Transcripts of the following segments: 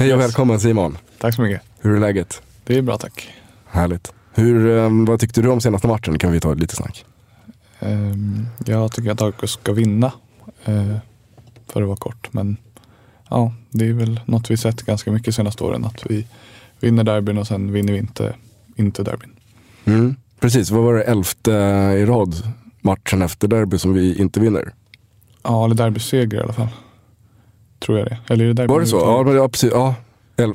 Hej och välkommen Simon. Tack så mycket. Hur är läget? Det är bra tack. Härligt. Hur, eh, vad tyckte du om senaste matchen? Kan vi ta ett litet snack? Ehm, jag tycker att AIK ska vinna. eh, för att vara kort. Men ja, det är väl något vi sett ganska mycket senaste åren. Att vi vinner derbyn och sen vinner vi inte, inte derbyn. Mm. Precis, vad var det elfte i rad matchen efter derby som vi inte vinner? Ja, eller derbyseger i alla fall. Tror jag det. Eller är det derby? Var det så? Ja, men, ja precis. Ja. El-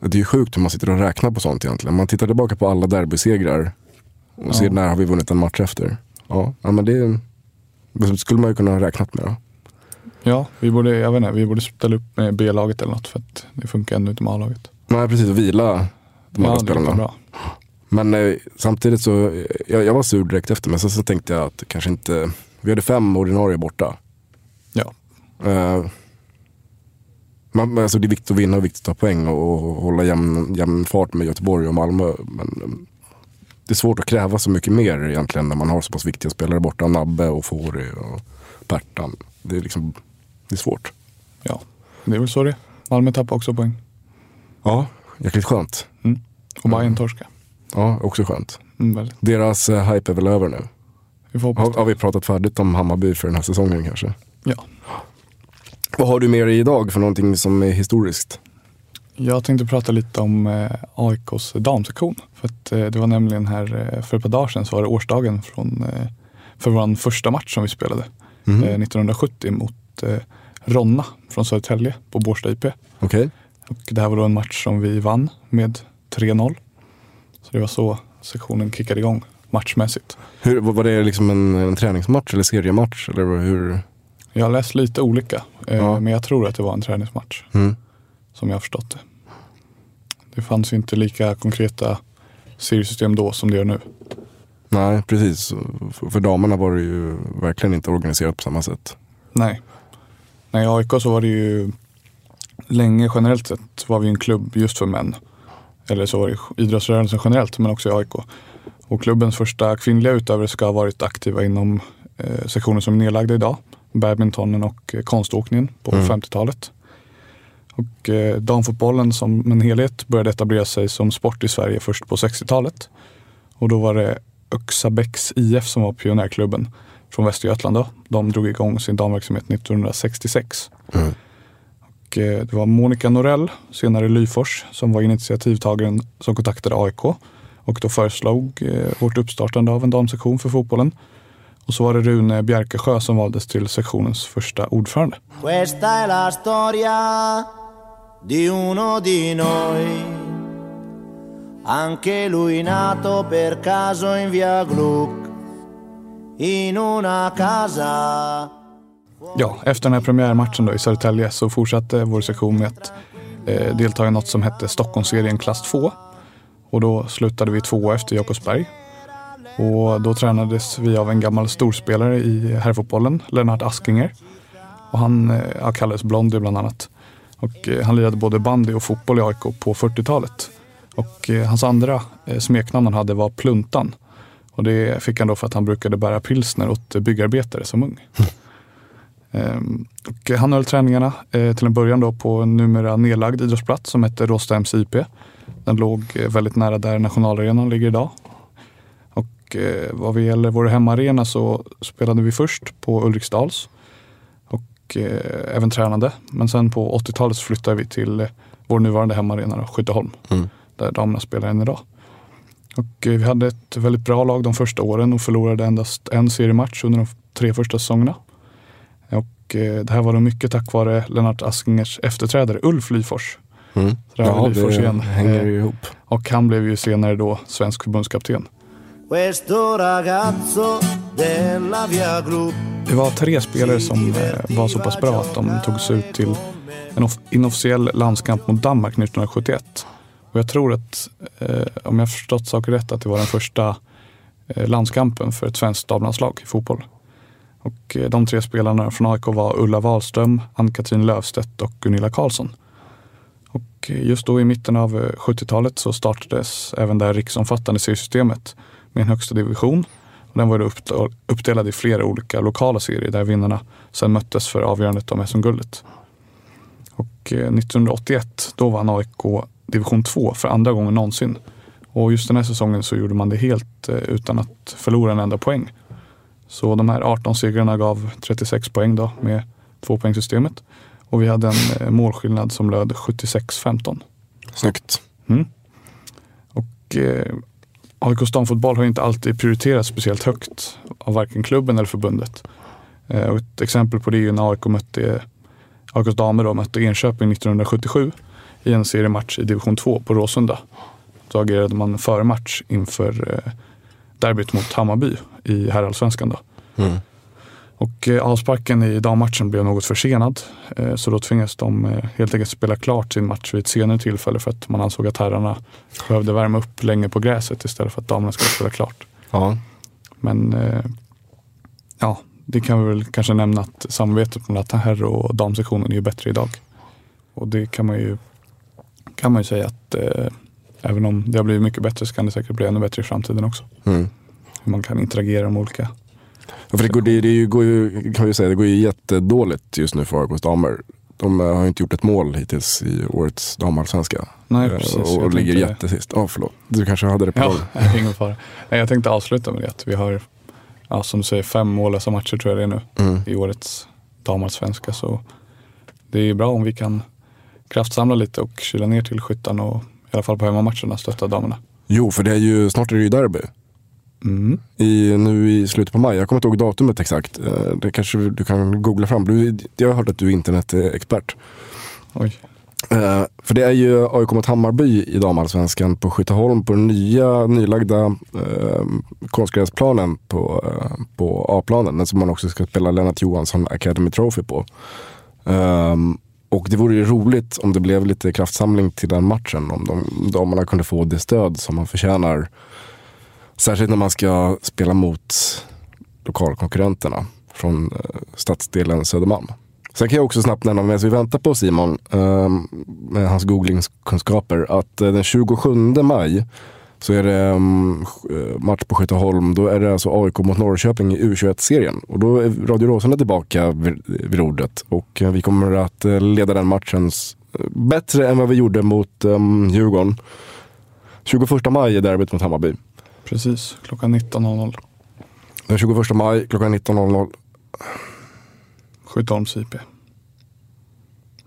det är ju sjukt hur man sitter och räknar på sånt egentligen. Man tittar tillbaka på alla derbysegrar och ser Ja. när har vi vunnit en match efter. Ja, ja men det, det skulle man ju kunna ha räknat med. Då. Ja, vi borde, jag vet inte, vi borde ställa upp med B-laget eller något för att det funkar ändå inte med A-laget. Nej, precis. Och vila de andra Ja, spelarna. bra. Men eh, samtidigt så, jag, jag var sur direkt efter men sen så tänkte jag att kanske inte, vi hade fem ordinarie borta. Ja, Eh, man, alltså det är viktigt att vinna och viktigt att ta poäng och, och hålla jämn, jämn fart med Göteborg och Malmö. Men eh, det är svårt att kräva så mycket mer egentligen när man har så pass viktiga spelare borta. Nabbe och Fori och Pertan. Det är liksom, det är svårt. ja. Det är väl så det. Malmö tappar också poäng. Ja, jäkligt skönt. Och Bayern torska. Ja, också skönt. Mm. Deras eh, hype är väl över nu. Vi Har, har vi pratat färdigt om Hammarby för den här säsongen kanske? Ja. Vad har du med dig idag för någonting som är historiskt? Jag tänkte prata lite om eh, AIKs damsektion. För att, eh, det var nämligen här eh, för ett par dagar sedan så var det årsdagen från, eh, för vår första match som vi spelade. Eh, 1970 mot eh, Ronna från Södertälje på Bårsta IP. Okej. Och det här var då en match som vi vann med 3-0. Så det var så sektionen kickade igång matchmässigt. Hur, var det liksom en, en träningsmatch eller seriematch? Eller hur? Jag har läst lite olika, eh, Ja. men jag tror att det var en träningsmatch. Mm. som jag har förstått det. Det fanns inte lika konkreta seriesystem då som det gör nu. Nej, precis. För, för damerna var det ju verkligen inte organiserat på samma sätt. Nej. Nej, i AIK så var det ju länge generellt sett var vi en klubb just för män. Eller så var det idrottsrörelsen generellt, men också i AIK. Och klubbens första kvinnliga utövare ska ha varit aktiva inom eh, sektioner som är nedlagda idag. Badmintonen och eh, konståkningen på Mm. 50-talet. Och eh, damfotbollen som en helhet började etablera sig som sport i Sverige först på 60-talet. Och då var det Öxabäcks IF som var pionjärklubben från Västergötland. Då. De drog igång sin damverksamhet 1966. Mm. Och, eh, det var Monica Norell, senare Lyfors, som var initiativtagaren som kontaktade AIK och då föreslog eh, vårt uppstartande av en damsektion för fotbollen. Och så var det Rune Bjerkesjö som valdes till sektionens första ordförande. Di uno di noi, anche lui nato per caso in via Gluck, in una casa. Ja, efter den här premiärmatchen då i Södertälje så fortsatte vår sektion med att eh, delta i något som hette Stockholmsserien klass 2. Och då slutade vi två efter Jakobsberg. Och då tränades vi av en gammal storspelare i herrfotbollen, Lennart Askinger. Och han eh, ja, kallades Blondie bland annat. Och eh, han lirade både bandy och fotboll i AIK på 40-talet. Och eh, hans andra smeknamn han hade var Pluntan. Och det fick han då för att han brukade bära pilsner åt byggarbetare som ung. Ehm, och han höll träningarna eh, till en början då på en numera nedlagd idrottsplats som hette Råsthems IP. Den låg väldigt nära där nationalarenan ligger idag. Och eh, vad vi gäller vår hemmaarena så spelade vi först på Ulriksdals och eh, även tränade. Men sen på 80-talet så flyttade vi till eh, vår nuvarande hemmaarena, Skytteholm, Mm. där damerna spelar än idag. Och eh, vi hade ett väldigt bra lag de första åren och förlorade endast en seriematch under de tre första säsongerna. Och eh, det här var då mycket tack vare Lennart Askingers efterträdare Ulf Lyfors. Mm. Ja, Lyfors igen. hänger Eh, ihop. Och han blev ju senare då svensk förbundskapten. Questo ragazzo della via Gru Det var tre spelare som eh, var så pass bra att de togs ut till en inofficiell landskamp mot Danmark 1971. Och jag tror att, eh, om jag förstått saker rätt, att det var den första eh, landskampen för ett svenskt damlandslag i fotboll. Och eh, de tre spelarna från AIK var Ulla Wahlström, Ann-Katrin Löfstedt och Gunilla Karlsson. Och eh, just då i mitten av eh, 70-talet så startades även det här riksomfattande seriesystemet med en högsta division. Och den var då uppdelad i flera olika lokala serier där vinnarna sen möttes för avgörandet om SM-guldet. Och eh, 1981 då vann AIK division 2 för andra gången någonsin. Och just den här säsongen så gjorde man det helt eh, utan att förlora en enda poäng. Så de här 18 segrarna gav 36 poäng då med tvåpoängssystemet. Och vi hade en eh, målskillnad som löd 76-15. Snyggt. Mm. Och eh, AIKs damfotboll har inte alltid prioriterats speciellt högt av varken klubben eller förbundet. Eh, och ett exempel på det är ju när AIK mötte AIKs damer då, mötte Enköping 1977 i en seriematch i division 2 på Råsunda. Då agerade man före match inför eh, derbyt mot Hammarby i herrallsvenskan. Då. Mm. Och eh, avsparken i dammatchen blev något försenad. Eh, så då tvingades de eh, helt enkelt spela klart sin match vid ett senare tillfälle för att man ansåg att herrarna behövde värma upp länge på gräset istället för att damerna skulle spela klart. Ja. Men ja, det kan vi väl kanske nämna att samarbetet mellan herr och damsektionen är ju bättre idag. Och det kan man ju, kan man ju säga att eh, även om det har blivit mycket bättre så kan det säkert bli ännu bättre i framtiden också. Mm. Hur man kan interagera med olika för det, går, det, det går ju, kan vi säga, det går ju jättedåligt just nu för AIKs damer. De eh, har inte gjort ett mål hittills i årets damallsvenska. Nej, Eh, precis. Och, Jag ligger tänkte- jättesist. Ja, förlåt. Du kanske hade det på Ja, ingen fara. Nej, jag tänkte avsluta med det vi har, ja, som du säger, fem mållösa matcher tror jag det är nu Mm. i årets damallsvenska. Så det är bra om vi kan kraftsamla lite och kyla ner till skyttarna och i alla fall på hemmamatcherna stötta damerna. Jo, för det är ju, snart är det ju derby. Mm. I, nu i slutet på maj. Jag kommer inte ihåg datumet exakt. Eh, Det kanske du kan googla fram. Du, jag har hört att du är internetexpert. Oj. Eh, för det är ju AIK mot Hammarby i damallsvenskan på Skytteholm på den nya nylagda eh, konstgräsplanen på, eh, på A-planen. Den som man också ska spela Lennart Johansson Academy Trophy på. Ehm, och det vore ju roligt om det blev lite kraftsamling till den matchen. Om de damerna kunde få det stöd som man förtjänar. Särskilt när man ska spela mot lokalkonkurrenterna från eh, stadsdelen Södermalm. Sen kan jag också snabbt nämna, medan vi väntar på Simon, ehm, med hans googlingskunskaper, att eh, den 27 maj så är det ehm, eh, match på Skytteholm. Då är det alltså AIK mot Norrköping i U21-serien. Och då är Radio Råsunda tillbaka vid, rodret. Och vi kommer att leda den matchen bättre än vad vi gjorde mot um, Djurgården. 21 maj är derbyt mot Hammarby. Precis, klockan 19.00. Den 21 maj klockan 19.00. Skytteholms IP.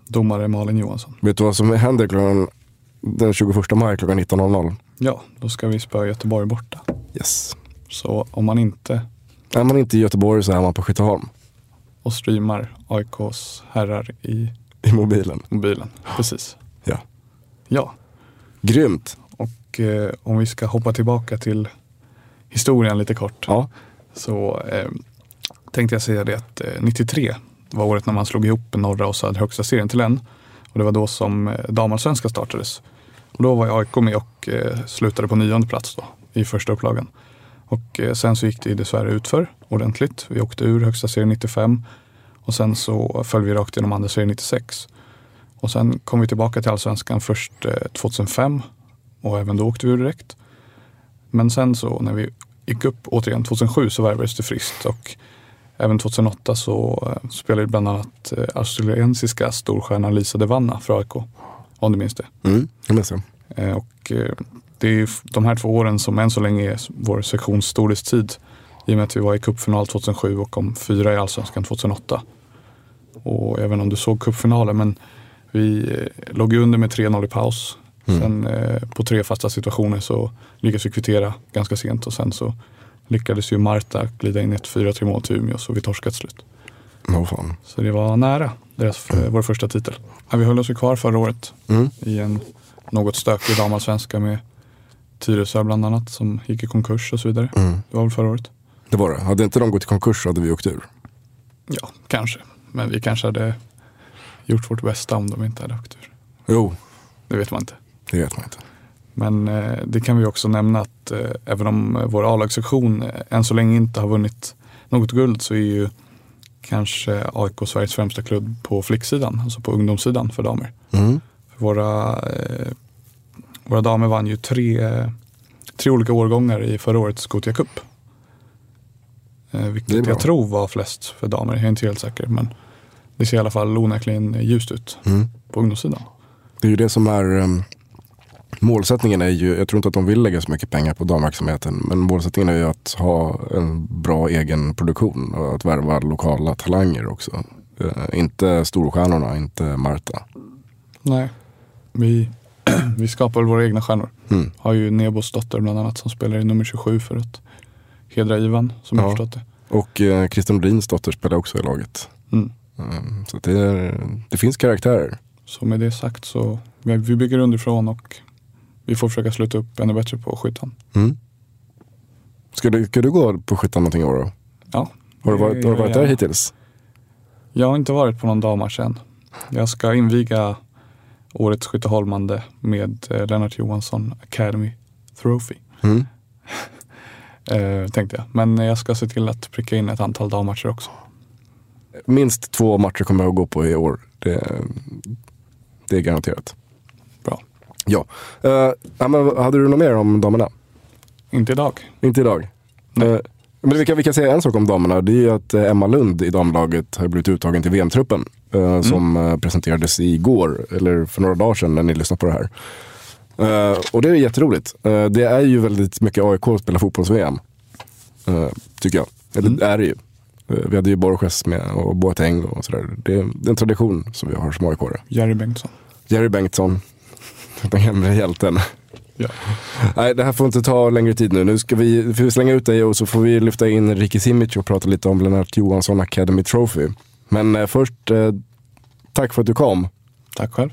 Domare Malin Johansson. Vet du vad som händer klockan, den 21 maj klockan 19.00? Ja, då ska vi spöa Göteborg borta. Yes. Så om man inte Är man inte i Göteborg så är man på Skytteholm. och streamar AIKs herrar i I mobilen. mobilen. Precis. Ja. Ja, Grymt. Och eh, om vi ska hoppa tillbaka till historien lite kort. Ja. Så eh, tänkte jag säga det att eh, 93 var året när man slog ihop norra och södra högsta serien till en. Och det var då som eh, damallsvenskan startades. Och då var AIK med och eh, slutade på nionde plats då, i första upplagan. Och eh, sen så gick det dessvärre utför ordentligt. Vi åkte ur högsta serien 95 och sen så föll vi rakt genom andra serien 96. Och sen kom vi tillbaka till allsvenskan först eh, 2005 och även då åkte vi ur direkt. Men sen så när vi gick upp återigen 2007 så värvades det friskt och även 2008 så eh, spelade bland annat eh, australiensiska storstjärnan Lisa De Vanna för AIK. Om du minns det. Mm, jag minns det. Eh, och det är de här två åren som än så länge är vår sektions storhetstid. I och med att vi var i cupfinal 2007 och kom fyra i Allsvenskan 2008. Och inte om du såg cupfinalen men vi låg under med 3-0 i paus. Mm. Sen eh, på tre fasta situationer så lyckades vi kvittera ganska sent och sen så lyckades ju Marta glida in ett 4-3 mål till Umeå så vi torskade slut. Oh, fan. Så det var nära deras, mm. vår första titel. Ja, vi höll oss kvar förra året mm. i en något stökig damallsvenska med Tyresö bland annat som gick i konkurs och så vidare. Mm. Det var väl förra året. Det var det. Hade inte de gått i konkurs hade vi åkt ur. Ja, kanske. Men vi kanske hade gjort vårt bästa om de inte hade åkt ur. Jo. Det vet man inte. Det vet man inte. Men eh, det kan vi också nämna att eh, även om vår A-lagssektion eh, än så länge inte har vunnit något guld så är ju kanske AIK Sveriges främsta klubb på flicksidan, alltså på ungdomssidan för damer. Mm. För våra, eh, våra damer vann ju tre, tre olika årgångar i förra årets Gothia Cup. Eh, vilket jag tror var flest för damer, jag är inte helt säker. Men det ser i alla fall onekligen ljust ut mm. på ungdomssidan. Det är ju det som är um, målsättningen är ju, jag tror inte att de vill lägga så mycket pengar på damverksamheten, men målsättningen är ju att ha en bra egen produktion och att värva lokala talanger också. Uh, inte storstjärnorna, inte Marta. Nej, vi, vi skapar våra egna stjärnor. Mm. Har ju Nebos dotter bland annat som spelar i nummer 27 för att hedra Ivan, som ja. jag förstått det. Och eh, Christian Nordins dotter spelar också i laget. Mm. Um, så det, är, det finns karaktärer. Så med det sagt så vi bygger underifrån och vi får försöka sluta upp ännu bättre på skyttan. Mm. Ska, du, ska du gå på skyttan någonting i år då? Ja. Har du varit, har du varit där hittills? Jag har inte varit på någon dammatch än. Jag ska inviga årets skytteholmande med eh, Lennart Johansson Academy Trophy. Mm. eh, tänkte jag. Men jag ska se till att pricka in ett antal dammatcher också. Minst två matcher kommer jag att gå på i år. Det, det är garanterat. Ja. Uh, men hade du något mer om damerna? Inte idag. Inte idag? Uh, men vi kan, vi kan säga en sak om damerna. Det är ju att Emma Lund i damlaget har blivit uttagen till VM-truppen. Uh, mm. Som presenterades igår, eller för några dagar sedan när ni lyssnade på det här. Och det är jätteroligt. Det är ju väldigt mycket AIK att spela fotbolls-VM. Tycker jag. Eller mm. är det ju. vi hade ju Borges med och Boateng och sådär. Det är en tradition som vi har som aik -are. Jerry Bengtsson. Jerry Bengtsson. Den gamla hjälten. Ja. Nej, det här får inte ta längre tid nu. Nu ska vi, vi slänga ut dig och så får vi lyfta in Ricky Simic och prata lite om Lennart Johansson Academy Trophy. Men först, tack för att du kom. Tack själv.